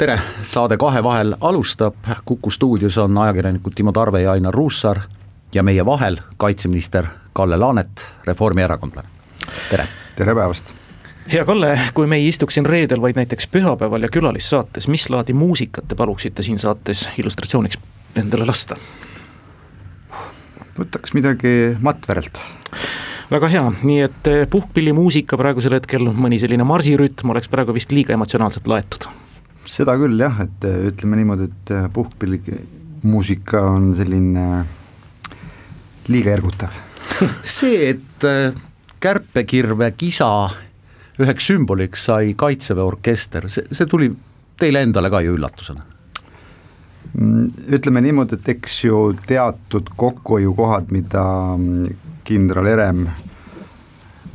tere, saade Kahevahel alustab, Kuku stuudios on ajakirjanikud Timo Tarve ja Ainar Ruussaar ja meie vahel kaitseminister Kalle Laanet, reformierakondlane, tere. tere päevast. hea Kalle, kui me ei istuks siin reedel, vaid näiteks pühapäeval ja külalissaates, mis laadi muusikat te paluksite siin saates illustratsiooniks endale lasta? võtaks midagi Matverelt väga hea, nii et puhkpillimuusika praegusel hetkel, mõni selline marsirütm oleks praegu vist liiga emotsionaalselt laetud seda küll jah, et äh, ütleme niimoodi, et äh, puhkpillimuusika on selline liiga ergutav see, et kärpekirve kisa üheks sümboliks sai Kaitseväe orkester, see, see tuli teile endale ka ju üllatusena? Mm, ütleme niimoodi, et eks ju teatud kokkuhoiukohad, mida mm, kindral Herem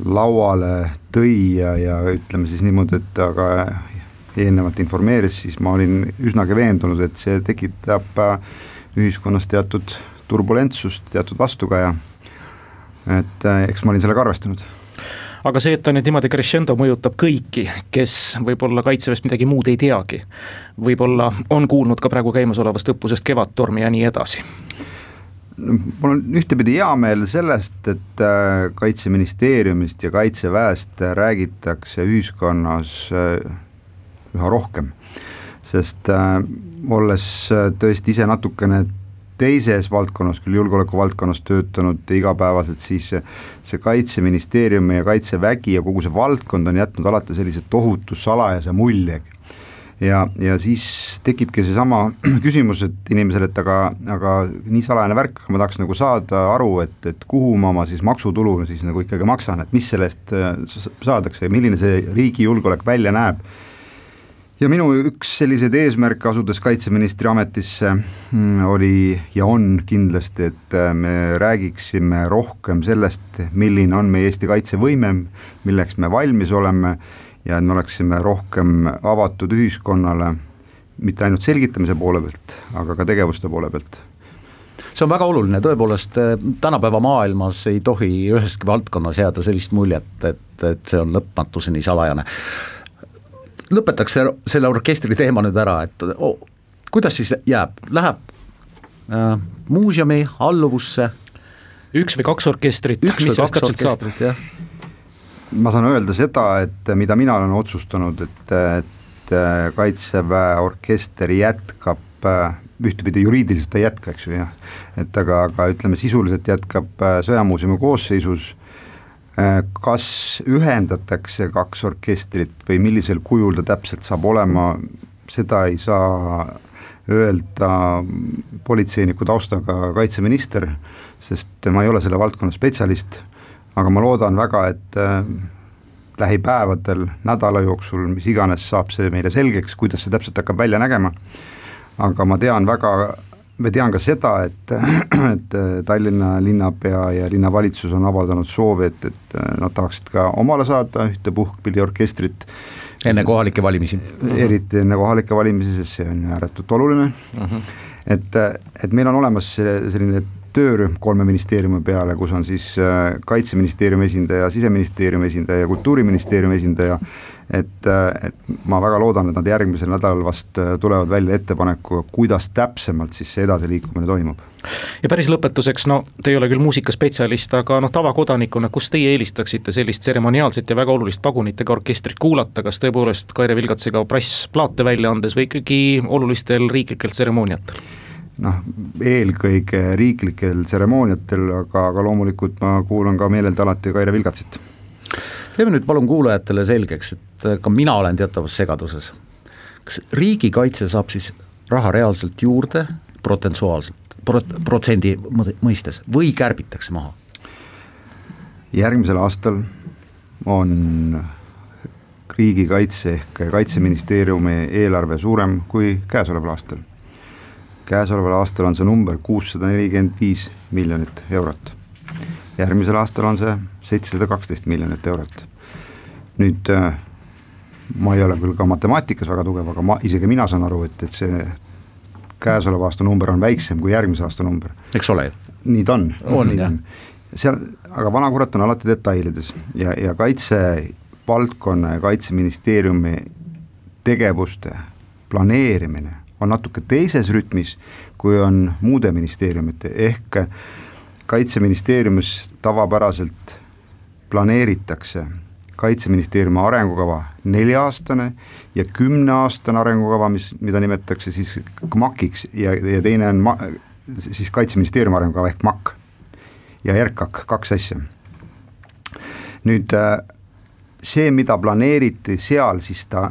lauale tõi ja, ja ütleme siis niimoodi, et aga eelnevalt informeeris, siis ma olin üsnagi veendunud, et see tekitab äh, ühiskonnas teatud turbulentsust, teatud vastukaja. et äh, eks ma olin sellega arvestanud aga see, et ta nüüd niimoodi crescendo mõjutab kõiki, kes võib-olla kaitseväest midagi muud ei teagi, võib-olla on kuulnud ka praegu käimasolevast õppusest Kevadtormi ja nii edasi mul on ühtepidi hea meel sellest, et äh, Kaitseministeeriumist ja Kaitseväest räägitakse ühiskonnas üha rohkem. sest äh, olles äh, tõesti ise natukene teises valdkonnas, küll julgeoleku valdkonnas töötanud igapäevaselt, siis see Kaitseministeerium ja Kaitsevägi ja kogu see valdkond on jätnud alati sellise tohutu salajase mulje. ja, ja siis tekibki seesama küsimus, et inimesel, et aga, aga nii salajane värk, ma tahaks nagu saada aru, et, et kuhu ma oma siis maksutulu siis nagu ikkagi maksan, et mis selle eest äh, saadakse ja milline see riigi julgeolek välja näeb ja minu üks selliseid eesmärke, asudes kaitseministri ametisse, mm, oli ja on kindlasti, et äh, me räägiksime rohkem sellest, milline on meie Eesti kaitsevõime, milleks me valmis oleme ja et me oleksime rohkem avatud ühiskonnale, mitte ainult selgitamise poole pealt, aga ka tegevuste poole pealt. See on väga oluline, tõepoolest äh, tänapäeva maailmas ei tohi üheski valdkonnas jääda sellist muljet, et, et see on lõpmatuseni salajane lõpetaks selle, orkestri teema nüüd ära, et oh, kuidas siis jääb, läheb äh, muuseumi alluvusse? üks või kaks orkestrit, mis sellest täpselt saab? ma saan öelda seda, et mida mina olen otsustanud, et, et äh, Kaitseväe orkester jätkab äh, ühtepidi juriidiliselt ta ei jätka, eks ju jah, et aga, aga ütleme sisuliselt jätkab äh, Sõjamuuseumi koosseisus Äh, kas ühendatakse kaks orkestrit või millisel kujul ta täpselt saab olema, seda ei saa öelda politseiniku taustaga kaitseminister, sest ma ei ole selle valdkonna spetsialist, aga ma loodan väga, et äh, lähipäevadel, nädala jooksul, mis iganes, saab see meile selgeks, kuidas see täpselt hakkab välja nägema, aga ma tean väga ma tean ka seda, et, et Tallinna linnapea ja linnavalitsus on avaldanud soovi, et, et nad tahaksid ka omale saada ühte puhkpilliorkestrit. enne kohalikke valimisi. eriti enne kohalikke valimisi, sest see on ääretult oluline uh. Mhm. -huh. et, et meil on olemas selline töörühm kolme ministeeriumi peale, kus on siis äh, Kaitseministeeriumi esindaja, Siseministeeriumi esindaja ja Kultuuriministeeriumi esindaja, et, äh, et ma väga loodan, et nad järgmisel nädalal vast äh, tulevad välja ettepanekuga, kuidas täpsemalt siis see edasiliikumine toimub. ja päris lõpetuseks, no te ei ole küll muusikaspetsialist, aga noh, tavakodanikuna, kus teie eelistaksite sellist tseremoniaalset ja väga olulist pagunitega orkestrit kuulata, kas tõepoolest Kaire Vilgatsiga prassplaate välja andes või ikkagi olulistel riiklikel tseremooniatel? noh, eelkõige riiklikel tseremooniatel, aga, aga loomulikult ma kuulan ka meeleldi alati Kaire Vilgatsit. Teeme nüüd palun kuulajatele selgeks, et ka mina olen teatavas segaduses. kas riigikaitse saab siis raha reaalselt juurde protsentuaalselt, protsendi mõistes või kärbitakse maha? järgmisel aastal on riigikaitse ehk kaitseministeeriumi eelarve suurem kui käesoleval aastal. käesoleval aastal on see number kuussada nelikümmend viis miljonit eurot. Järgmisel aastal on see seitsesada kaksteist miljonit eurot. nüüd äh, ma ei ole küll ka matemaatikas väga tugev, aga ma, isegi mina saan aru, et, et see käesoleva aasta number on väiksem kui järgmise aasta number. eks ole ju. nii ta on. on jah. seal, aga vanakurat on alati detailides ja, ja kaitsevaldkonna ja kaitseministeeriumi tegevuste planeerimine on natuke teises rütmis, kui on muude ministeeriumite, ehk kaitseministeeriumis tavapäraselt planeeritakse kaitseministeeriumi arengukava nelja-aastane ja kümneaastane arengukava, mis, mida nimetatakse siis KMAK-iks ja, ja teine on ma-, siis kaitseministeeriumi arengukava ehk MAK ja RKAK, kaks asja. nüüd äh, see, mida planeeriti seal, siis ta,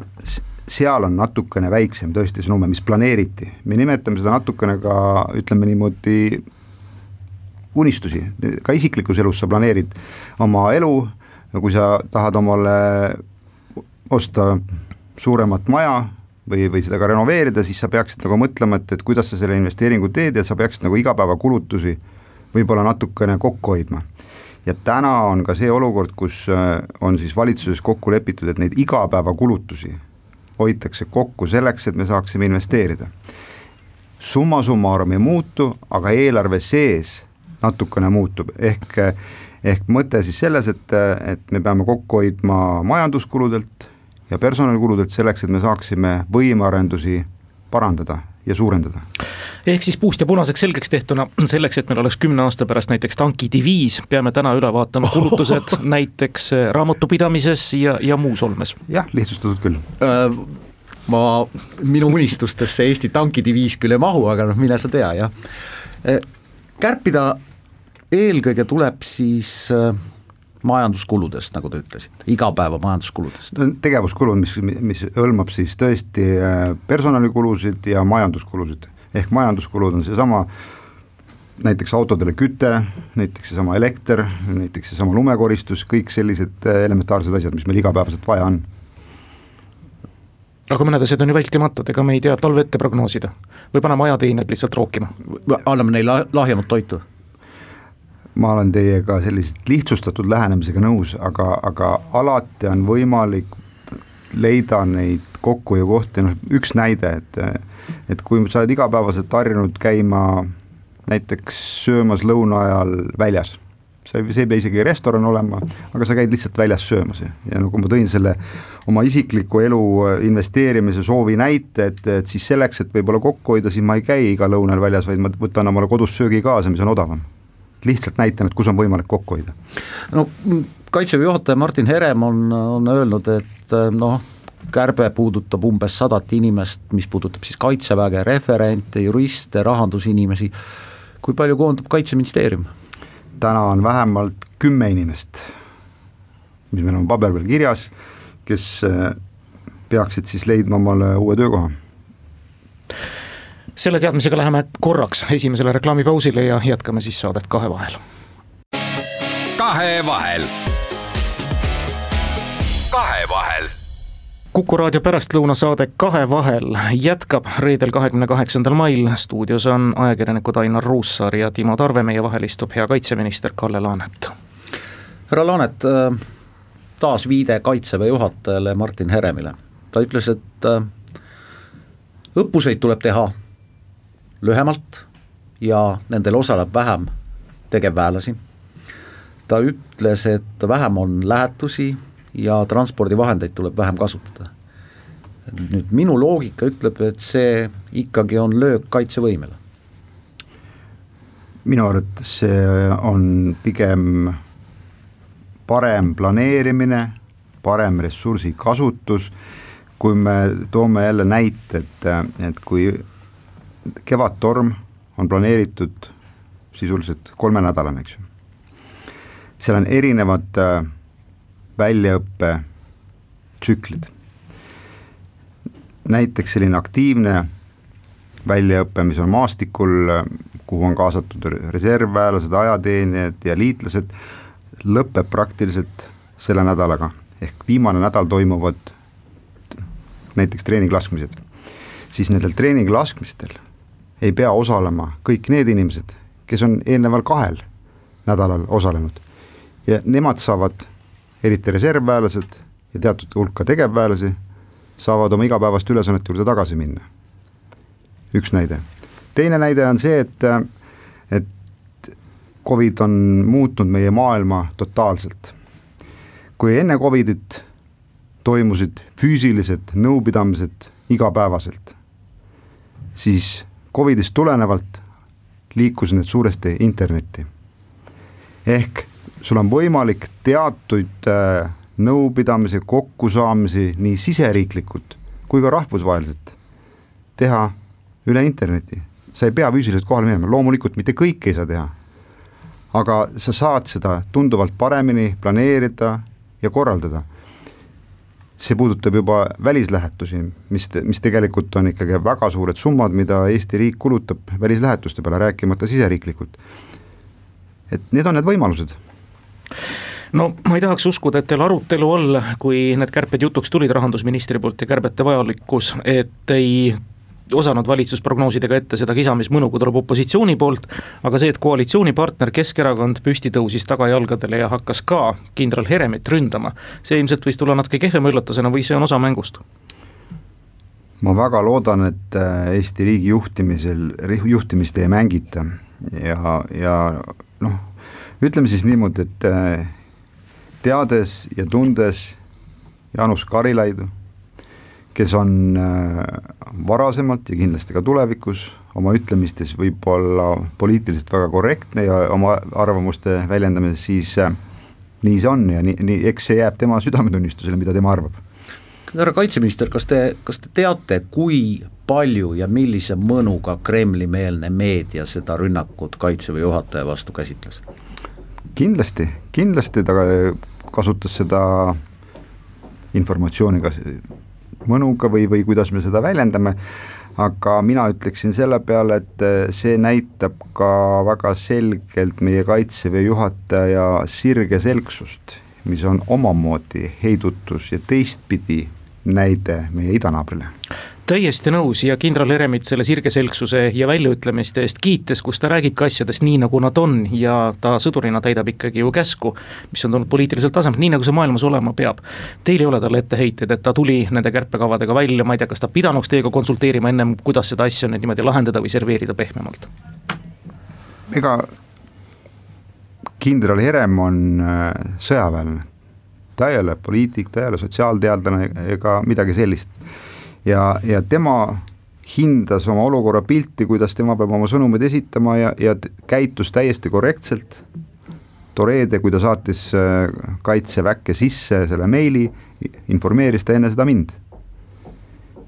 seal on natukene väiksem tõesti see number, mis planeeriti, me nimetame seda natukene ka ütleme niimoodi unistusi, ka isiklikus elus sa planeerid oma elu kui sa tahad omale osta suuremat maja või, või seda ka renoveerida, siis sa peaksid nagu mõtlema, et, et kuidas sa selle investeeringu teed ja sa peaksid nagu igapäevakulutusi võib-olla natukene kokku hoidma. ja täna on ka see olukord, kus äh, on siis valitsuses kokku lepitud, et neid igapäevakulutusi hoitakse kokku selleks, et me saaksime investeerida. summa summarum ei muutu, aga eelarve sees natukene muutub, ehk ehk mõte siis selles, et, et me peame kokku hoidma majanduskuludelt ja personalikuludelt selleks, et me saaksime võimearendusi parandada ja suurendada. ehk siis puust ja punaseks selgeks tehtuna, selleks, et meil oleks kümne aasta pärast näiteks tankidiviis, peame täna üle vaatama kulutused näiteks raamatupidamises ja, ja muus olmes. jah, lihtsustatud küll äh, ma, minu unistustesse Eesti tankidiviis küll ei mahu, aga noh, mine sa tea, jah. Kärpida eelkõige tuleb siis äh, majanduskuludest, nagu te ütlesite, igapäeva majanduskuludest. tegevuskulud, mis, mis hõlmab siis tõesti äh, personalikulusid ja majanduskulusid, ehk majanduskulud on seesama näiteks autodele küte, näiteks seesama elekter, näiteks seesama lumekoristus, kõik sellised äh, elementaarsed asjad, mis meil igapäevaselt vaja on aga mõned asjad on ju vältimatud, ega me ei tea talve ette prognoosida. Või paneme ajateenijad lihtsalt rookima? anname neile lahjemat toitu. Ma olen teiega sellisest lihtsustatud lähenemisega nõus, aga, aga alati on võimalik leida neid kokkuhoiukohti, noh üks näide, et et kui sa oled igapäevaselt harjunud käima näiteks söömas lõuna ajal väljas, sa ei, see ei pea isegi restoran olema, aga sa käid lihtsalt väljas söömas ja, nagu ma tõin selle oma isikliku elu investeerimise soovi näite, et, et siis selleks, et võib-olla kokku hoida, siis ma ei käi iga lõunal väljas, vaid ma võtan omale kodus söögi kaasa, mis on odavam lihtsalt näitan, et kus on võimalik kokku hoida. no kaitseväe juhataja Martin Herem on, on öelnud, et noh, kärbe puudutab umbes sadat inimest, mis puudutab siis kaitseväge, referente, juriste, rahandusinimesi, kui palju koondab Kaitseministeerium? Täna on vähemalt kümme inimest, mis meil on paber peal kirjas, kes eh, peaksid siis leidma omale uue töökoha selle teadmisega läheme korraks esimesele reklaamipausile ja jätkame siis saadet Kahevahel. kahevahel. kahevahel kuku raadio pärastlõunasaade Kahevahel jätkab reedel, kahekümne kaheksandal mail. stuudios on ajakirjanikud Ainar Ruussaar ja Timo Tarve, meie vahel istub hea kaitseminister Kalle Laanet. härra Laanet, äh, taas viide kaitseväe juhatajale Martin Heremile. ta ütles, et äh, õppuseid tuleb teha lühemalt ja nendel osaleb vähem tegevväelasi. ta ütles, et vähem on lähetusi ja transpordivahendeid tuleb vähem kasutada. nüüd minu loogika ütleb, et see ikkagi on löök kaitsevõimele. minu arvates see on pigem parem planeerimine, parem ressursikasutus, kui me toome jälle näite, et, et kui Kevadtorm on planeeritud sisuliselt kolmenädalane, eks ju. seal on erinevad äh, väljaõppetsüklid. näiteks selline aktiivne väljaõpe, mis on maastikul, kuhu on kaasatud reservväelased, ajateenijad ja liitlased, lõpeb praktiliselt selle nädalaga, ehk viimane nädal toimuvad näiteks treeninglaskmised, siis nendel treeninglaskmistel ei pea osalema kõik need inimesed, kes on eelneval kahel nädalal osalenud. Ja nemad saavad, eriti reservväelased ja teatud hulka tegevväelasi, saavad oma igapäevaste ülesannete juurde tagasi minna. üks näide. teine näide on see, et, et Covid on muutnud meie maailma totaalselt. kui enne Covidit toimusid füüsilised nõupidamised igapäevaselt, siis Covidist tulenevalt liikus need suuresti internetti. ehk sul on võimalik teatuid äh, nõupidamisi, kokkusaamisi nii siseriiklikult kui ka rahvusvaheliselt teha üle interneti. sa ei pea füüsiliselt kohale minema, loomulikult mitte kõike ei saa teha. aga sa saad seda tunduvalt paremini planeerida ja korraldada. see puudutab juba välislähetusi, mis, mis tegelikult on ikkagi väga suured summad, mida Eesti riik kulutab välislähetuste peale, rääkimata siseriiklikult. et need on need võimalused no ma ei tahaks uskuda, et teil arutelu all, kui need kärped jutuks tulid rahandusministri poolt ja kärbete vajalikkus, et ei osanud valitsus prognoosidega ette seda kisa, mis mõnuga tuleb opositsiooni poolt, aga see, et koalitsioonipartner Keskerakond püsti tõusis tagajalgadele ja hakkas ka kindral Heremit ründama, see ilmselt võis tulla natuke kehvema üllatusena või see on osa mängust? ma väga loodan, et äh, Eesti riigi juhtimisel, juhtimist ei mängita ja, ja noh, ütleme siis niimoodi, et äh, teades ja tundes Jaanus Karilaidu, kes on äh, varasemalt ja kindlasti ka tulevikus oma ütlemistes võib-olla poliitiliselt väga korrektne ja oma arvamuste väljendamises, siis äh, nii see on ja nii, nii, eks see jääb tema südametunnistusele, mida tema arvab. härra kaitseminister, kas te, kas te teate, kui palju ja millise mõnuga Kremli-meelne meedia seda rünnakut Kaitseväe juhataja vastu käsitles? Kindlasti, kindlasti ta kasutas seda informatsiooni kas mõnuga või, või kuidas me seda väljendame, aga mina ütleksin selle peale, et see näitab ka väga selgelt meie Kaitseväe juhataja sirgeselgsust, mis on omamoodi heidutus ja teistpidi näide meie idanaabrile täiesti nõus ja kindral Heremit selle sirgeselgsuse ja väljaütlemiste eest kiites, kus ta räägibki asjadest nii, nagu nad on ja ta sõdurina täidab ikkagi ju käsku, mis on tulnud poliitiliselt tasemelt, nii nagu see maailmas olema peab. Teil ei ole talle etteheiteid, et ta tuli nende kärpekavadega välja, ma ei tea, kas ta pidanuks teiega konsulteerima ennem, kuidas seda asja nüüd niimoodi lahendada või serveerida pehmemalt? ega kindral Herem on äh, sõjaväelane, ta ei ole poliitik, ta ei ole sotsiaalteadlane ega midagi sellist ja, ja tema hindas oma olukorra pilti, kuidas tema peab oma sõnumeid esitama ja, ja käitus täiesti korrektselt. too reede, kui ta saatis äh, kaitseväkke sisse selle meili, informeeris ta enne seda mind.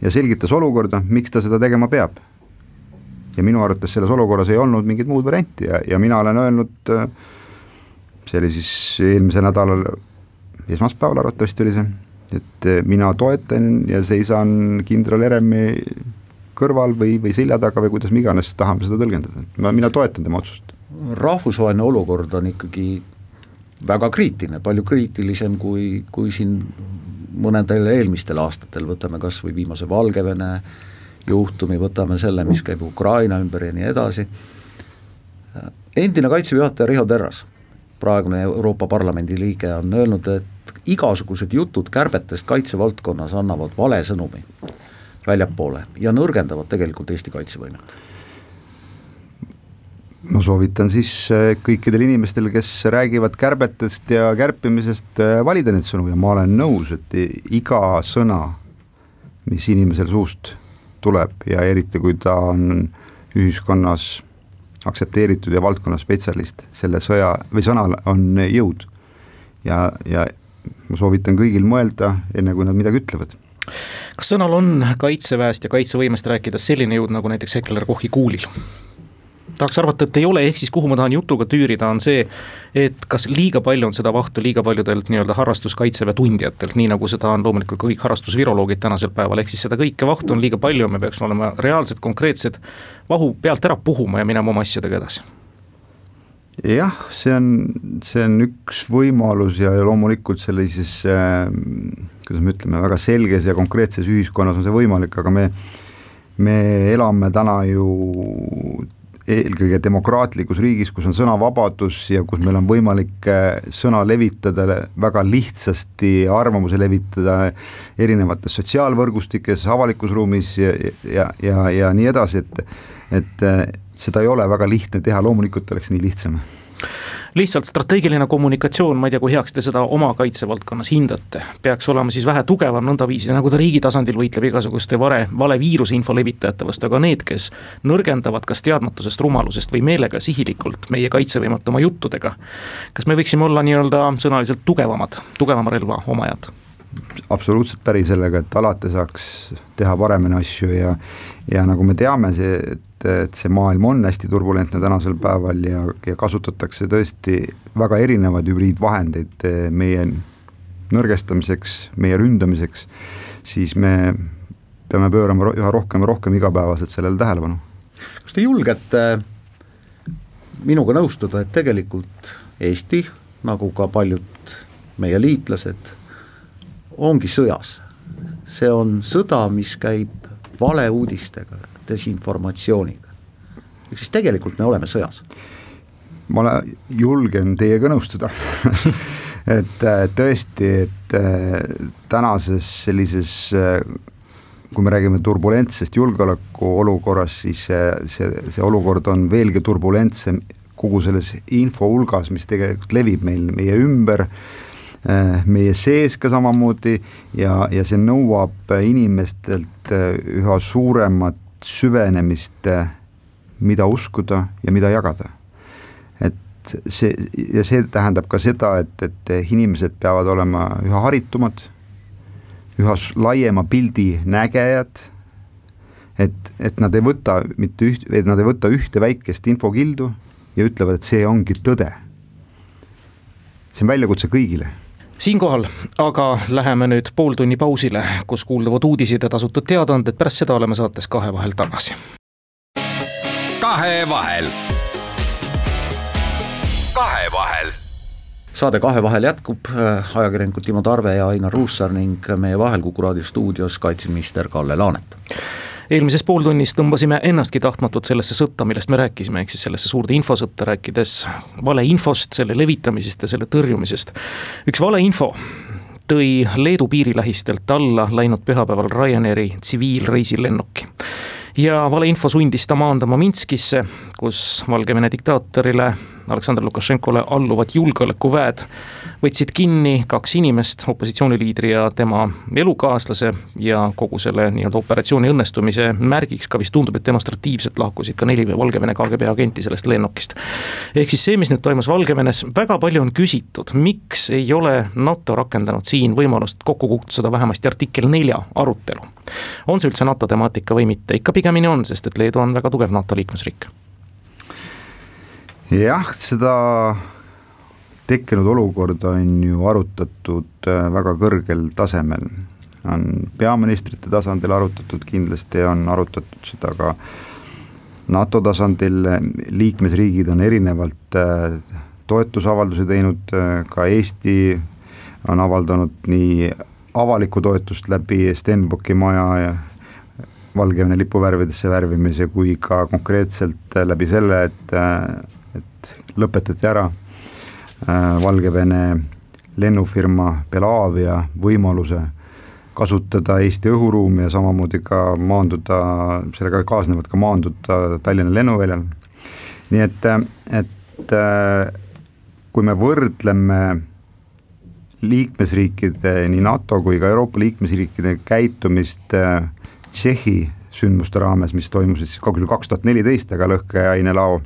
ja selgitas olukorda, miks ta seda tegema peab. ja minu arvates selles olukorras ei olnud mingit muud varianti ja, ja mina olen öelnud, äh, see oli siis eelmisel nädalal, esmaspäeval arvatavasti oli see et eh, mina toetan ja seisan kindral Heremi kõrval või, või selja taga või kuidas me iganes tahame seda tõlgendada, et ma, mina toetan tema otsust. rahvusvaheline olukord on ikkagi väga kriitiline, palju kriitilisem kui, kui siin mõnedel eelmistel aastatel, võtame kas või viimase Valgevene juhtumi, võtame selle, mis käib Ukraina ümber ja nii edasi, endine kaitseväe juhataja Riho Terras, praegune Euroopa Parlamendi liige, on öelnud, et igasugused jutud kärbetest kaitsevaldkonnas annavad vale sõnumi väljapoole ja nõrgendavad tegelikult Eesti kaitsevõimet ma soovitan siis äh, kõikidel inimestel, kes räägivad kärbetest ja kärpimisest, äh, valida neid sõnu ja ma olen nõus, et iga sõna, mis inimesel suust tuleb ja eriti, kui ta on ühiskonnas aktsepteeritud ja valdkonna spetsialist, selle sõja või sõnal on jõud. ja, ja ma soovitan kõigil mõelda, enne kui nad midagi ütlevad kas sõnal on kaitseväest ja kaitsevõimest rääkides selline jõud nagu näiteks Heckler-Kochi kuulil? tahaks arvata, et ei ole, ehk siis kuhu ma tahan jutuga tüürida, on see, et kas liiga palju on seda vahtu liiga paljudelt nii-öelda harrastuskaitseväe tundjatelt, nii nagu seda on loomulikult kõik harrastusviroloogid tänasel päeval, ehk siis seda kõike vahtu on liiga palju, me peaks olema reaalsed, konkreetsed, vahu pealt ära puhuma ja minema oma asjadega edasi jah, see on, see on üks võimalus ja, loomulikult sellises äh, kuidas me ütleme, väga selges ja konkreetses ühiskonnas on see võimalik, aga me me elame täna ju eelkõige demokraatlikus riigis, kus on sõnavabadus ja kus meil on võimalik äh, sõna levitada väga lihtsasti, arvamuse levitada erinevates sotsiaalvõrgustikes, avalikus ruumis ja, ja, ja, ja nii edasi, et et äh, seda ei ole väga lihtne teha, loomulikult oleks nii lihtsam lihtsalt strateegiline kommunikatsioon, ma ei tea, kui heaks te seda oma kaitsevaldkonnas hindate, peaks olema siis vähe tugevam nõndaviisi, nagu ta riigi tasandil võitleb igasuguste vale, vale viiruseinfo levitajate vastu, aga need, kes nõrgendavad kas teadmatusest, rumalusest või meelega sihilikult meie kaitsevõimet oma juttudega. kas me võiksime olla nii-öelda sõnaliselt tugevamad, tugevama relva omajad? absoluutselt päri sellega, et alati saaks teha paremini asju ja ja nagu me teame, see, et, et see maailm on hästi turbulentne tänasel päeval ja, ja kasutatakse tõesti väga erinevaid hübriidvahendeid eh, meie nõrgestamiseks, meie ründamiseks, siis me peame pöörama üha rohkem ja rohkem igapäevaselt sellele tähelepanu. kas te julgete minuga nõustuda, et tegelikult Eesti, nagu ka paljud meie liitlased, ongi sõjas. see on sõda, mis käib valeuudistega, desinformatsiooniga. ehk siis tegelikult me oleme sõjas. ma olen, julgen teiega nõustuda et äh, tõesti, et äh, tänases sellises äh, kui me räägime turbulentsest julgeolekuolukorrast, siis see, see, see olukord on veelgi turbulentsem kogu selles info hulgas, mis tegelikult levib meil meie ümber, meie sees ka samamoodi ja, ja see nõuab inimestelt üha suuremat süvenemist, mida uskuda ja mida jagada et see, ja see tähendab ka seda, et, et inimesed peavad olema üha haritumad, üha laiema pildi nägejad, et, et nad ei võta mitte üht, et nad ei võta ühte väikest infokildu ja ütlevad, et see ongi tõde. see on väljakutse kõigile siinkohal aga läheme nüüd pooltunni pausile, kus kuulduvad uudised ja tasutud teadaanded, pärast seda oleme saates Kahe vahel tagasi. kahevahel kahevahel. saade Kahevahel jätkub, ajakirjanikud Timo Tarve ja Ainar Ruussaar ning meie vahel Kuku raadio stuudios kaitseminister Kalle Laanet eelmises pooltunnis tõmbasime ennastki tahtmatult sellesse sõtta, millest me rääkisime, ehk siis sellesse suurde infosõtta, rääkides valeinfost, selle levitamisest ja selle tõrjumisest. üks valeinfo tõi Leedu piirilähistelt alla läinud pühapäeval Ryanairi tsiviilreisilennuki ja valeinfo sundis ta maandama Minskisse, kus Valgevene diktaatorile Aleksandr Lukašenkole alluvad julgeolekuväed võtsid kinni kaks inimest, opositsiooniliidri ja tema elukaaslase ja kogu selle nii-öelda operatsiooni õnnestumise märgiks ka vist tundub, et demonstratiivselt lahkusid ka neli Valgevene KGB agenti sellest lennukist. ehk siis see, mis nüüd toimus Valgevenes, väga palju on küsitud, miks ei ole NATO rakendanud siin võimalust kokku kutsuda vähemasti artikkel nelja arutelu. on see üldse NATO temaatika või mitte, ikka pigemini on, sest et Leedu on väga tugev NATO liikmesriik jah, seda tekkinud olukorda on ju arutatud äh, väga kõrgel tasemel, on peaministrite tasandil arutatud, kindlasti on arutatud seda ka NATO tasandil, liikmesriigid on erinevalt äh, toetusavaldusi teinud, äh, ka Eesti on avaldanud nii avalikku toetust läbi Stenbocki maja ja Valgevene lipuvärvidesse värvimise kui ka konkreetselt läbi selle, et lõpetati ära äh, Valgevene lennufirma Belavia võimaluse kasutada Eesti õhuruumi ja samamoodi ka maanduda, sellega kaasnevad ka maanduda Tallinna lennuväljal. nii et, et äh, kui me võrdleme liikmesriikide, nii NATO kui ka Euroopa liikmesriikide käitumist äh, Tšehhi sündmuste raames, mis toimusid siis küll kaks tuhat neliteist, aga lõhkeainelao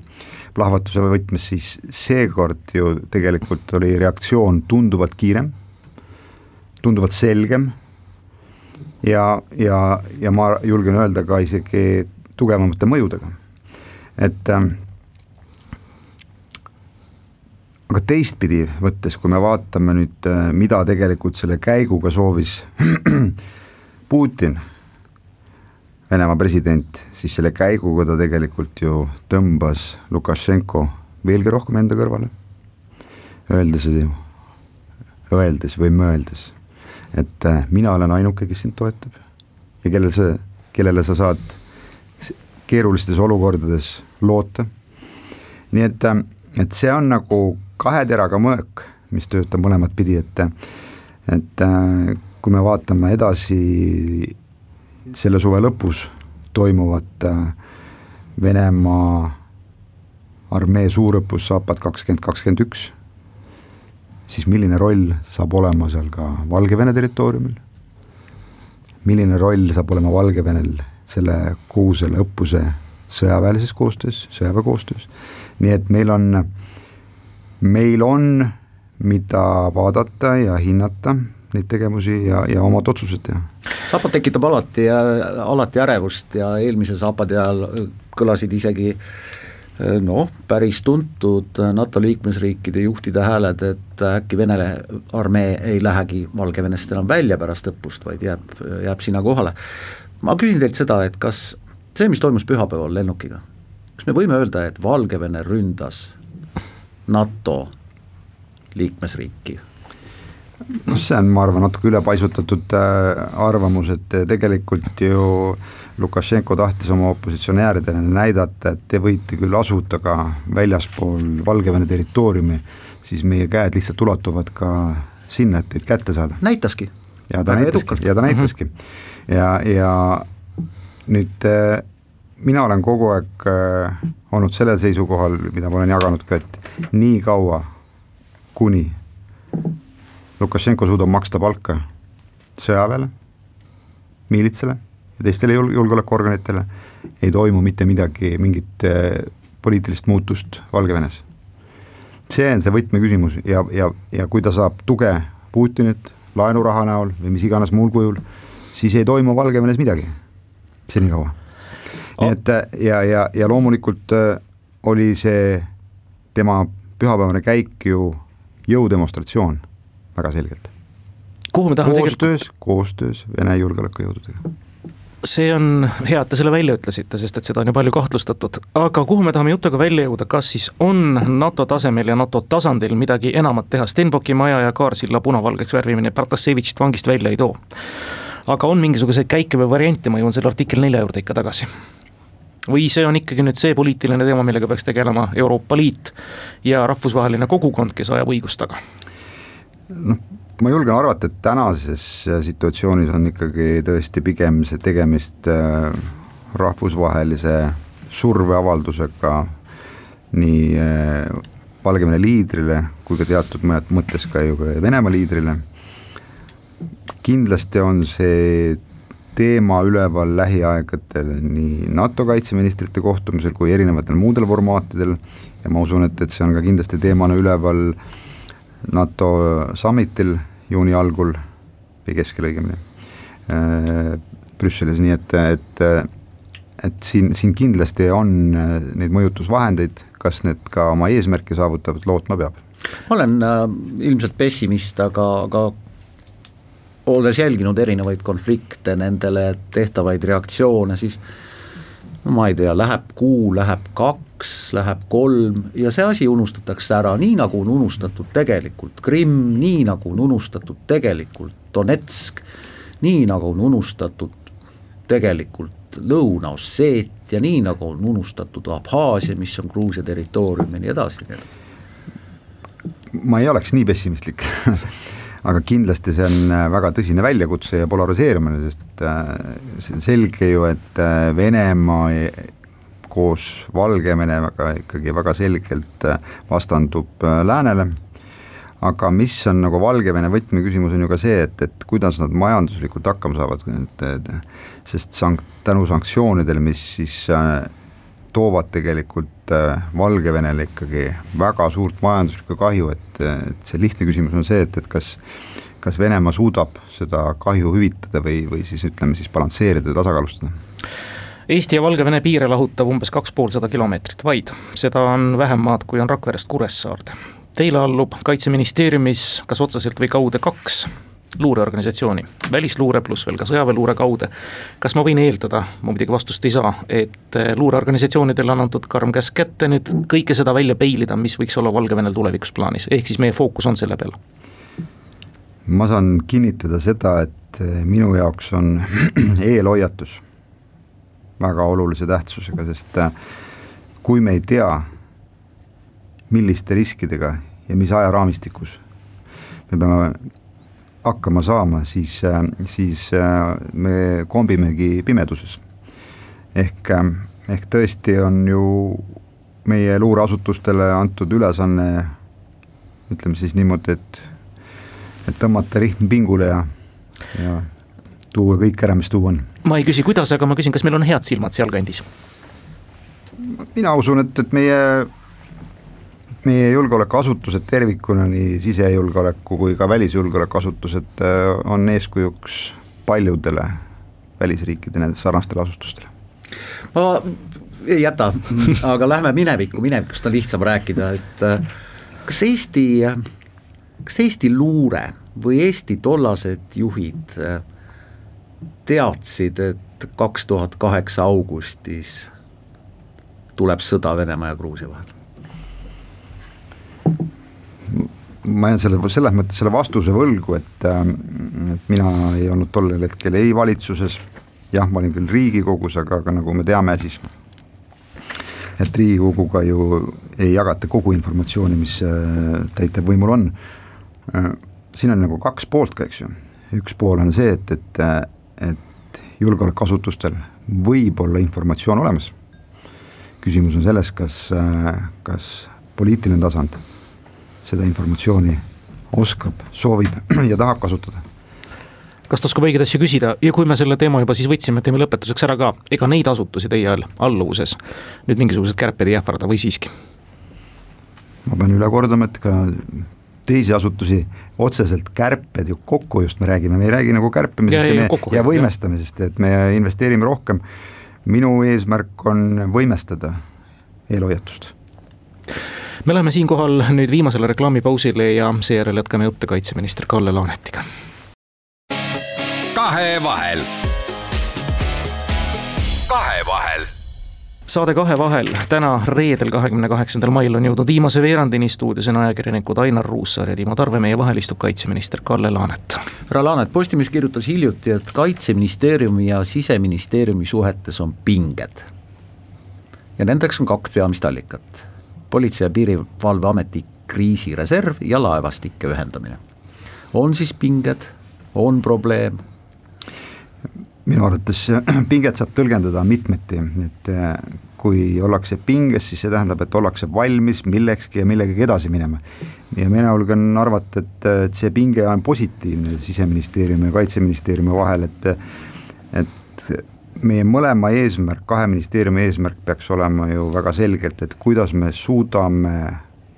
plahvatuse võtmes, siis seekord ju tegelikult oli reaktsioon tunduvalt kiirem, tunduvalt selgem ja, ja, ja ma julgen öelda ka isegi tugevamate mõjudega, et äh, aga teistpidi võttes, kui me vaatame nüüd, äh, mida tegelikult selle käiguga soovis Putin Venemaa president, siis selle käiguga ta tegelikult ju tõmbas Lukašenko veelgi rohkem enda kõrvale, öeldes, öeldes või mõeldes, et äh, mina olen ainuke, kes sind toetab ja kellel sa, kellele sa saad keerulistes olukordades loota. nii et, äh, et see on nagu kahe teraga mõõk, mis töötab mõlemat pidi, et et äh, kui me vaatame edasi selle suve lõpus toimuvat Venemaa armee suurõppus Zapad kakskümmend kakskümmend üks, siis milline roll saab olema seal ka Valgevene territooriumil, milline roll saab olema Valgevenel selle kogu selle õppuse sõjaväelises koostöös, sõjaväekoostöös, nii et meil on, meil on, mida vaadata ja hinnata neid tegevusi ja, ja omad otsused teha. Zapad tekitab alati, alati ärevust ja eelmise Zapadi ajal kõlasid isegi äh, noh, päris tuntud NATO liikmesriikide juhtide hääled, et äkki Vene armee ei lähegi Valgevenest enam välja pärast õppust, vaid jääb, jääb sinna kohale. ma küsin teilt seda, et kas see, mis toimus pühapäeval lennukiga, kas me võime öelda, et Valgevene ründas NATO liikmesriiki noh, see on, ma arvan, natuke ülepaisutatud äh, arvamus, et tegelikult ju Lukašenko tahtis oma opositsionääridele näidata, et te võite küll asuda ka väljaspool Valgevene territooriumi, siis meie käed lihtsalt ulatuvad ka sinna, et teid kätte saada. näitaski. ja ta näitaski, ja ta näitaski mm. -hmm. ja, ja nüüd äh, mina olen kogu aeg äh, olnud sellel seisukohal, mida ma olen jaganud ka, et nii kaua, kuni Lukašenko suudab maksta palka sõjaväele, miilitsale ja teistele jul-, julgeolekuorganitele, ei toimu mitte midagi, mingit äh, poliitilist muutust Valgevenes. see on see võtmeküsimus ja, ja, ja kui ta saab tuge Putinilt laenuraha näol või mis iganes muul kujul, siis ei toimu Valgevenes midagi, senikaua. nii et äh, ja, ja, ja loomulikult äh, oli see tema pühapäevane käik ju jõudemonstratsioon väga selgelt. kuhu me tahame koostöös tegelikult..., koostöös Vene julgeolekujõududega see on hea, et te selle välja ütlesite, sest et seda on ju palju kahtlustatud, aga kuhu me tahame jutuga välja jõuda, kas siis on NATO tasemel ja NATO tasandil midagi enamat teha, Stenbocki maja ja Kaarsilla punavalgeks värvimine Protasevitšit vangist välja ei too. aga on mingisuguseid käike või variante, ma jõuan selle artikkel nelja juurde ikka tagasi. või see on ikkagi nüüd see poliitiline teema, millega peaks tegelema Euroopa Liit ja rahvusvaheline kogukond, kes ajab õigust taga? Noh, ma julgen arvata, et tänases situatsioonis on ikkagi tõesti pigem see tegemist äh, rahvusvahelise surveavaldusega nii äh, Valgevene liidrile kui ka teatud mõttes ka ju ka Venemaa liidrile. kindlasti on see teema üleval lähiaegadel nii NATO kaitseministrite kohtumisel kui erinevatel muudel formaatidel ja ma usun, et, et see on ka kindlasti teemana üleval NATO summitil juuni algul või keskel õigemini äh, Brüsselis, nii et, et et siin, siin kindlasti on äh, neid mõjutusvahendeid, kas need ka oma eesmärke saavutavad, lootma peab. ma olen äh, ilmselt pessimist, aga, aga olles jälginud erinevaid konflikte, nendele tehtavaid reaktsioone, siis no ma ei tea, läheb kuu, läheb kaks, läheb kolm ja see asi unustatakse ära, nii nagu on unustatud tegelikult Krimm, nii nagu on unustatud tegelikult Donetsk, nii nagu on unustatud tegelikult Lõuna-Osseetia, nii nagu on unustatud Abhaasia, mis on Gruusia territoorium ja nii edasi, ma ei oleks nii pessimistlik aga kindlasti see on äh, väga tõsine väljakutse ja polariseerumine, sest äh, see on selge ju, et äh, Venemaa koos Valgevenega ikkagi väga selgelt vastandub läänele, aga mis on nagu Valgevene võtmeküsimus, on ju ka see, et, et kuidas nad majanduslikult hakkama saavad, et, et sest sank-, tänu sanktsioonidele, mis siis toovad tegelikult Valgevenele ikkagi väga suurt majanduslikku kahju, et, et see lihtne küsimus on see, et, et kas kas Venemaa suudab seda kahju hüvitada või, või siis ütleme siis balansseerida ja tasakaalustada? Eesti ja Valgevene piire lahutab umbes kaks poolsada kilomeetrit vaid, seda on vähem maad, kui on Rakverest Kuressaarde. Teile allub kaitseministeeriumis kas otseselt või kaude kaks luureorganisatsiooni, välisluure pluss veel ka sõjaväeluure kaude. kas ma võin eeldada, ma muidugi vastust ei saa, et äh, luureorganisatsioonidele on antud karm käsk kätte nüüd kõike seda välja peilida, mis võiks olla Valgevenel tulevikus plaanis, ehk siis meie fookus on selle peal? ma saan kinnitada seda, et äh, minu jaoks on eelhoiatus väga olulise tähtsusega, sest äh, kui me ei tea, milliste riskidega ja mis ajaraamistikus me peame hakkama saama, siis, äh, siis äh, me kombimegi pimeduses. ehk, äh, ehk tõesti on ju meie luureasutustele antud ülesanne, ütleme siis niimoodi, et, et tõmmata rihm pingule ja, ja tuua kõik ära, mis tuua on. ma ei küsi, kuidas, aga ma küsin, kas meil on head silmad sealkandis? mina usun, et, et meie meie julgeolekuasutused tervikuna, nii sisejulgeoleku kui ka välisjulgeolekuasutused äh, on eeskujuks paljudele välisriikide nendest sarnastele asutustele. ma ei jäta, aga lähme minevikku, minevikust on lihtsam rääkida, et äh, kas Eesti, kas Eesti luure või Eesti tollased juhid äh, teadsid, et kaks tuhat kaheksa augustis tuleb sõda Venemaa ja Gruusia vahel? Ma jään selle, selles mõttes selle vastuse võlgu, et, ähm, et mina ei olnud tollel hetkel ei valitsuses, jah, ma olin küll Riigikogus, aga, aga nagu me teame, siis et Riigikoguga ju ei jagata kogu informatsiooni, mis äh, täitevvõimul on. Äh, siin on nagu kaks poolt ka, eks ju, üks pool on see, et, et, et julgeolekuasutustel võib olla informatsioon olemas. küsimus on selles, kas, äh, kas poliitiline tasand seda informatsiooni oskab, soovib ja tahab kasutada. Kas ta oskab õigeid asju küsida? Ja kui me selle teema juba siis võtsime, teeme lõpetuseks ära ka, ega neid asutusi teie alluvuses nüüd mingisugused kärped ei ähvarda või siiski? ma pean üle kordama, et ka teisi asutusi otseselt kärped ju kokkuhoiust me räägime, me ei räägi nagu kärpimisest ja, ja, ja, ja võimestamisest, et me investeerime rohkem. minu eesmärk on võimestada eelhoiatust me läheme siinkohal nüüd viimasele reklaamipausile ja seejärel jätkame juttu kaitseminister Kalle Laanetiga. kahevahel. kahevahel saade Kahevahel täna, reedel, kahekümne kaheksandal mail on jõudnud viimase veerandini stuudios on ajakirjanikud Ainar Ruussaar ja Timo Tarve, meie vahel istub kaitseminister Kalle Laanet. härra Laanet, Postimees kirjutas hiljuti, et kaitseministeeriumi ja siseministeeriumi suhetes on pinged. ja nendeks on kaks peamist allikat Politsei- ja Piirivalveameti kriisireserv ja laevastike ühendamine. on siis pinged, on probleem? minu arvates pinget saab tõlgendada mitmeti, et äh, kui ollakse pinges, siis see tähendab, et ollakse valmis millekski ja millegagi edasi minema. ja mina julgen arvata, et, et see pinge on positiivne Siseministeeriumi ja Kaitseministeeriumi vahel, et et meie mõlema eesmärk, kahe ministeeriumi eesmärk peaks olema ju väga selgelt, et kuidas me suudame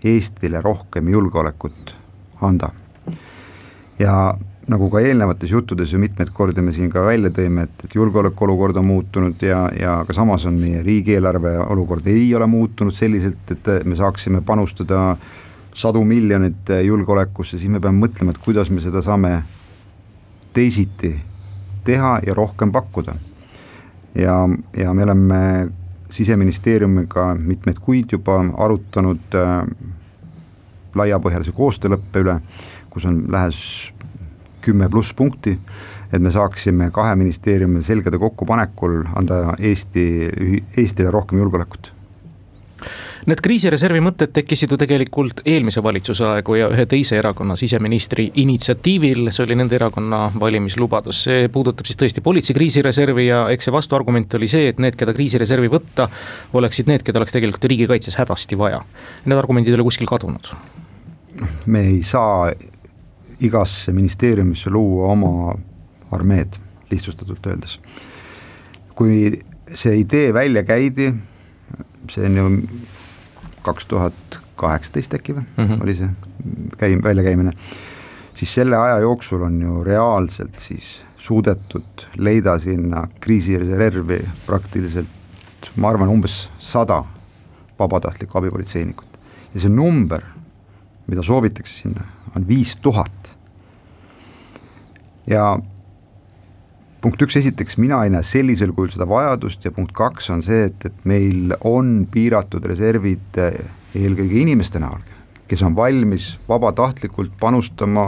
Eestile rohkem julgeolekut anda. ja nagu ka eelnevates juttudes ju mitmeid kordi me siin ka välja tõime, et, et julgeolekuolukord on muutunud ja, ja aga samas on meie riigieelarve olukord ei ole muutunud selliselt, et me saaksime panustada sadu miljoneid julgeolekusse, siis me peame mõtlema, et kuidas me seda saame teisiti teha ja rohkem pakkuda ja, ja me oleme siseministeeriumiga mitmeid kuid juba arutanud äh, laiapõhjalise koostööleppe üle, kus on lähes kümme pluss punkti, et me saaksime kahe ministeeriumi selgade kokkupanekul anda Eesti, Eestile rohkem julgeolekut Need kriisireservi mõtted tekkisid ju tegelikult eelmise valitsuse aegu ja ühe teise erakonna siseministri initsiatiivil, see oli nende erakonna valimislubadus. see puudutab siis tõesti politsei kriisireservi ja eks see vastuargument oli see, et need, keda kriisireservi võtta, oleksid need, keda oleks tegelikult riigikaitses hädasti vaja. Need argumendid ei ole kuskil kadunud. me ei saa igasse ministeeriumisse luua oma armeed, lihtsustatult öeldes. kui see idee välja käidi, see on ju kaks tuhat kaheksateist äkki või mm, -hmm. oli see käim-, väljakäimine, siis selle aja jooksul on ju reaalselt siis suudetud leida sinna kriisireservi praktiliselt ma arvan, umbes sada vabatahtlikku abipolitseinikut. ja see number, mida soovitakse sinna, on viis tuhat. ja punkt üks, esiteks mina ei näe sellisel kujul seda vajadust ja punkt kaks on see, et, et meil on piiratud reservid eh, eelkõige inimeste näol, kes on valmis vabatahtlikult panustama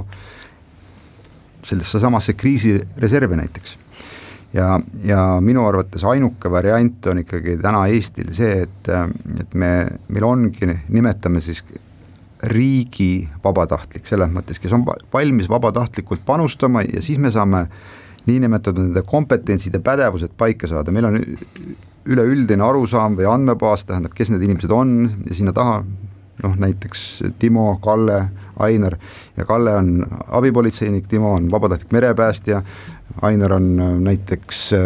sellesse samasse kriisireservi näiteks. ja, ja minu arvates ainuke variant on ikkagi täna Eestil see, et, et me, meil ongi, nimetame siis riigi vabatahtlik, selles mõttes, kes on valmis vabatahtlikult panustama ja siis me saame niinimetatud nende kompetentsid ja pädevused paika saada, meil on üleüldine arusaam või andmebaas, tähendab, kes need inimesed on ja sinna taha noh, näiteks Timo, Kalle, Ainar. Ja Kalle on abipolitseinik, Timo on vabatahtlik merepäästja, Ainar on äh, näiteks äh,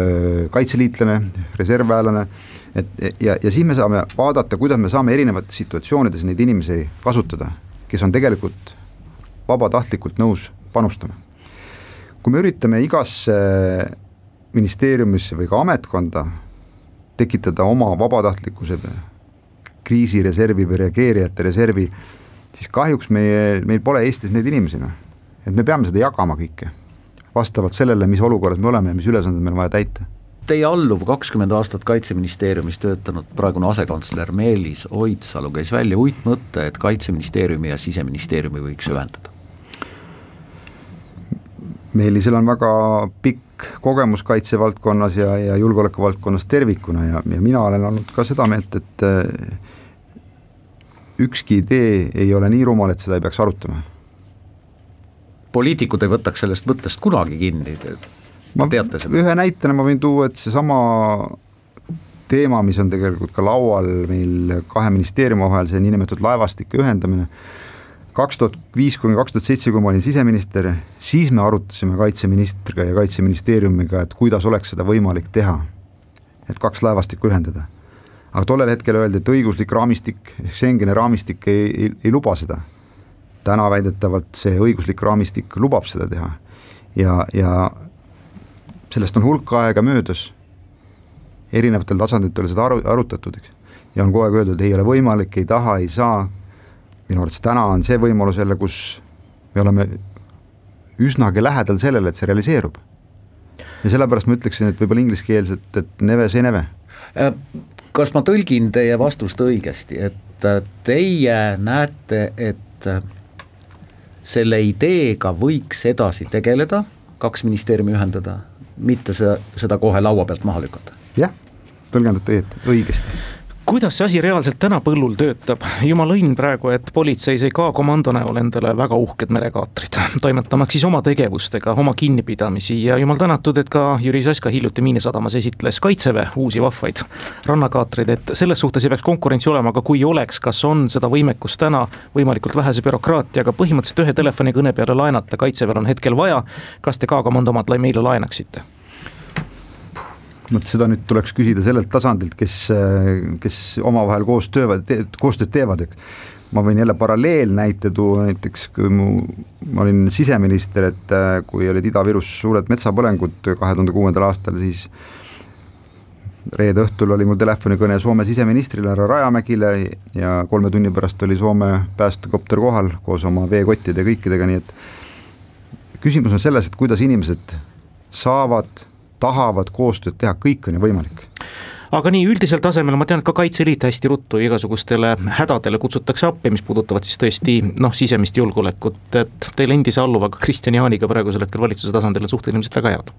kaitseliitlane, reservväelane, et ja, ja siis me saame vaadata, kuidas me saame erinevates situatsioonides neid inimesi kasutada, kes on tegelikult vabatahtlikult nõus panustama kui me üritame igasse ministeeriumisse või ka ametkonda tekitada oma vabatahtlikkuse kriisireservi või reageerijate reservi, siis kahjuks meie, meil pole Eestis neid inimesi, noh. et me peame seda jagama kõike, vastavalt sellele, mis olukorras me oleme ja mis ülesanded meil on vaja täita teie alluv kakskümmend aastat Kaitseministeeriumis töötanud praegune asekantsler Meelis Oidsalu käis välja uitmõtte, et Kaitseministeeriumi ja Siseministeeriumi võiks ühendada. Meelisel on väga pikk kogemus kaitsevaldkonnas ja, ja julgeolekuvaldkonnas tervikuna ja, ja mina olen olnud ka seda meelt, et äh, ükski idee ei ole nii rumal, et seda ei peaks arutama. poliitikud ei võtaks sellest mõttest kunagi kinni, ma teate seda? ühe näitena ma võin tuua, et seesama teema, mis on tegelikult ka laual meil kahe ministeeriumi vahel, see niinimetatud laevastike ühendamine kaks tuhat viis kuni kaks tuhat seitse, kui ma olin siseminister, siis me arutasime kaitseministriga ja kaitseministeeriumiga, et kuidas oleks seda võimalik teha. et kaks laevastikku ühendada. aga tollel hetkel öeldi, et õiguslik raamistik, Schengeni raamistik ei, ei, ei luba seda. täna väidetavalt see õiguslik raamistik lubab seda teha ja, ja sellest on hulk aega möödas, erinevatel tasanditel seda aru, arutatud, eks, ja on kogu aeg öeldud, ei ole võimalik, ei taha, ei saa, minu arvates täna on see võimalus jälle, kus me oleme üsnagi lähedal sellele, et see realiseerub. ja sellepärast ma ütleksin, et võib-olla ingliskeelselt, et never say never. Äh, kas ma tõlgin teie vastust õigesti, et äh, teie näete, et äh, selle ideega võiks edasi tegeleda, kaks ministeeriumi ühendada, mitte seda, seda kohe laua pealt maha lükata? jah, tõlgendate õigesti kuidas see asi reaalselt täna põllul töötab? jumal õnn praegu, et politsei sai ka komando näol endale väga uhked merekaatrid, toimetamaks siis oma tegevustega, oma kinnipidamisi ja jumal tänatud, et ka Jüri Saska hiljuti Miinisadamas esitles kaitseväe uusi vahvaid rannakaatreid, et selles suhtes ei peaks konkurentsi olema, aga kui oleks, kas on seda võimekust täna võimalikult vähese bürokraatiaga põhimõtteliselt ühe telefonikõne peale laenata, kaitseväel on hetkel vaja, kas te ka komando omad meile laenaksite? Vot seda nüüd tuleks küsida sellelt tasandilt, kes, kes omavahel koos töövad te,, koostööd teevad, eks. ma võin jälle paralleelnäite tuua, näiteks kui mu, ma olin siseminister, et kui olid Ida-Virus suured metsapõlengud kahe tuhande kuuendal aastal, siis reede õhtul oli mul telefonikõne Soome siseministrile härra Rajamägile ja kolme tunni pärast oli Soome päästekopter kohal koos oma veekottide ja kõikidega, nii et küsimus on selles, et kuidas inimesed saavad tahavad koostööd teha, kõik on ju võimalik. Aga nii üldisel tasemel ma tean, et ka Kaitseliit hästi ruttu igasugustele hädadele kutsutakse appi, mis puudutavad siis tõesti noh, sisemist julgeolekut, et teil endise alluvaga Kristjan Jaaniga praegusel hetkel valitsuse tasandil on suhted ilmselt väga head.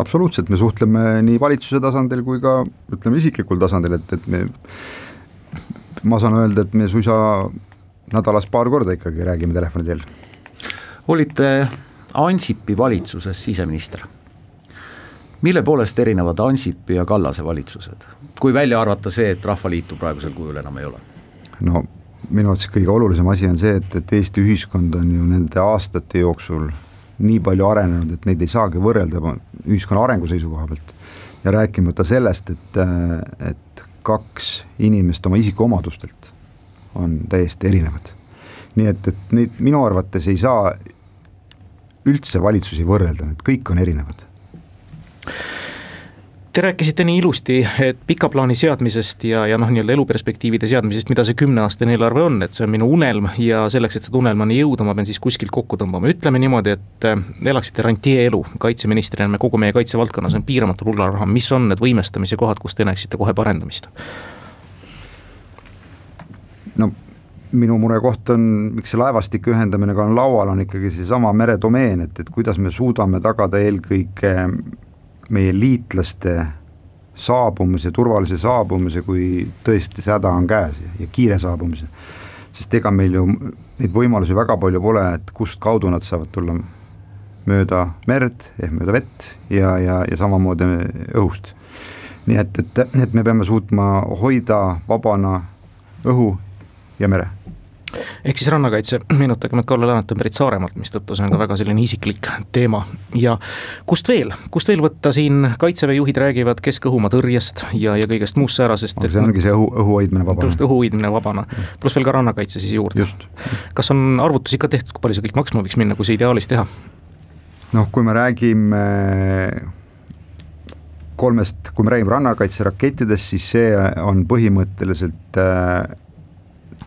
Absoluutselt, me suhtleme nii valitsuse tasandil kui ka ütleme isiklikul tasandil, et, et me, ma saan öelda, et me suisa nädalas paar korda ikkagi räägime telefoni teel. olite Ansipi valitsuses siseminister mille poolest erinevad Ansipi ja Kallase valitsused, kui välja arvata see, et Rahvaliitu praegusel kujul enam ei ole? no minu arvates kõige olulisem asi on see, et, et Eesti ühiskond on ju nende aastate jooksul nii palju arenenud, et neid ei saagi võrrelda ühiskonna arengu seisukoha pealt. ja rääkimata sellest, et, et kaks inimest oma isikuomadustelt on täiesti erinevad. nii et, et neid minu arvates ei saa üldse valitsusi võrrelda, need kõik on erinevad Te rääkisite nii ilusti, et pika plaani seadmisest ja, ja noh, nii-öelda eluperspektiivide seadmisest, mida see kümneaastane eelarve on, et see on minu unelm ja selleks, et seda unelmani jõuda, ma pean siis kuskilt kokku tõmbama, ütleme niimoodi, et äh, elaksite rantjee-elu kaitseministrina, me kogu meie kaitsevaldkonnas on piiramatul hulgal raha, mis on need võimestamise kohad, kus te näeksite kohe parendamist? no minu murekoht on, miks see laevastike ühendamine ka on laual, on ikkagi seesama meredomeen, et, et kuidas me suudame tagada eelkõige meie liitlaste saabumise, turvalise saabumise, kui tõesti see häda on käes ja, kiire saabumise. sest ega meil ju neid võimalusi väga palju pole, et kust kaudu nad saavad tulla mööda merd ehk mööda vett ja, ja, ja samamoodi õhust. nii et, et, et me peame suutma hoida vabana õhu ja mere ehk siis rannakaitse, meenutagem, et Kalle Laanet on pärit Saaremaalt, mistõttu see on ka väga selline isiklik teema ja kust veel, kust veel võtta siin kaitseväe juhid räägivad keskõhumaa tõrjest ja, ja kõigest muust säärasest. see ongi see õhu, õhu hoidmine vabana. just, õhu hoidmine vabana, pluss veel ka rannakaitse siis juurde. kas on arvutusi ka tehtud, kui palju see kõik maksma võiks minna, kui see ideaalis teha? noh, kui me räägime kolmest, kui me räägime rannakaitserakettidest, siis see on põhimõtteliselt äh,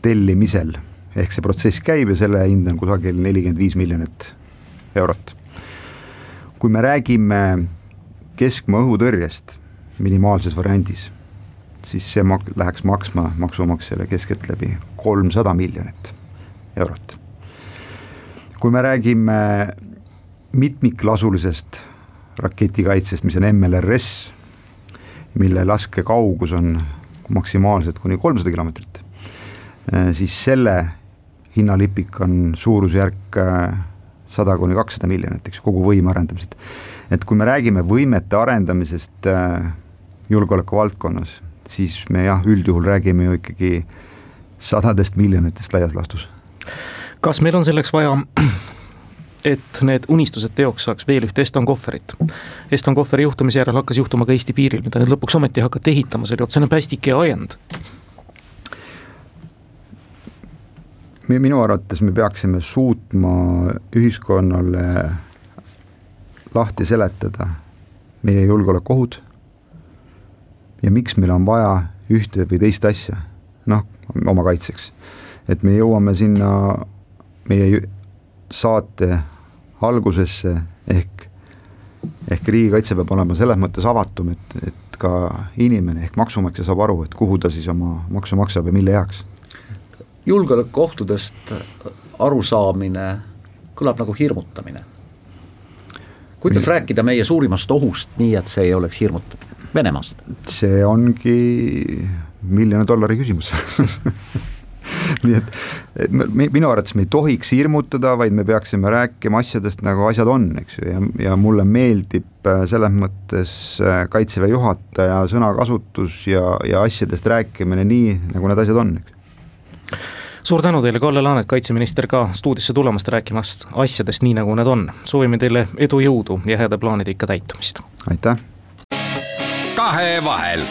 tellimisel ehk see protsess käib ja selle hind on kusagil nelikümmend viis miljonit eurot. kui me räägime keskmaa õhutõrjest minimaalses variandis, siis see mak-, läheks maksma maksumaksjale keskeltläbi kolmsada miljonit eurot. kui me räägime mitmiklasulisest raketikaitsest, mis on MLRS, mille laskekaugus on maksimaalselt kuni kolmsada kilomeetrit, siis selle hinnalipik on suurusjärk äh, sada kuni kakssada miljonit, eks kogu võime arendamised. et kui me räägime võimete arendamisest äh, julgeoleku valdkonnas, siis me jah, üldjuhul räägime ju ikkagi sadadest miljonitest laias laastus. kas meil on selleks vaja et need unistused teoks saaks veel ühte Eston Kohverit. Eston Kohveri juhtumise järel hakkas juhtuma ka Eesti piiril, mida nüüd lõpuks ometi hakati ehitama, see oli otsene päästik ja ajend minu arvates me peaksime suutma ühiskonnale lahti seletada meie julgeolekuohud ja miks meil on vaja ühte või teist asja, noh, oma kaitseks. et me jõuame sinna meie saate algusesse ehk, ehk riigikaitse peab olema selles mõttes avatum, et, et ka inimene ehk maksumaksja saab aru, et kuhu ta siis oma maksu maksab ja mille heaks julgeolekuohtudest arusaamine kõlab nagu hirmutamine. kuidas rääkida meie suurimast ohust nii, et see ei oleks hirmutamine, Venemaast? see ongi miljoni dollari küsimus nii et minu arvates me ei tohiks hirmutada, vaid me peaksime rääkima asjadest, nagu asjad on, eks ju, ja, ja mulle meeldib äh, selles mõttes äh, kaitseväe juhataja sõnakasutus ja, ja asjadest rääkimine nii, nagu need asjad on, eks suur tänu teile, Kalle Laanet, kaitseminister ka stuudiosse tulemast, rääkimast asjadest nii, nagu need on. soovime teile edu, jõudu ja heade plaanide ikka täitumist. aitäh. kahevahel.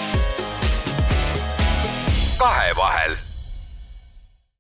kahevahel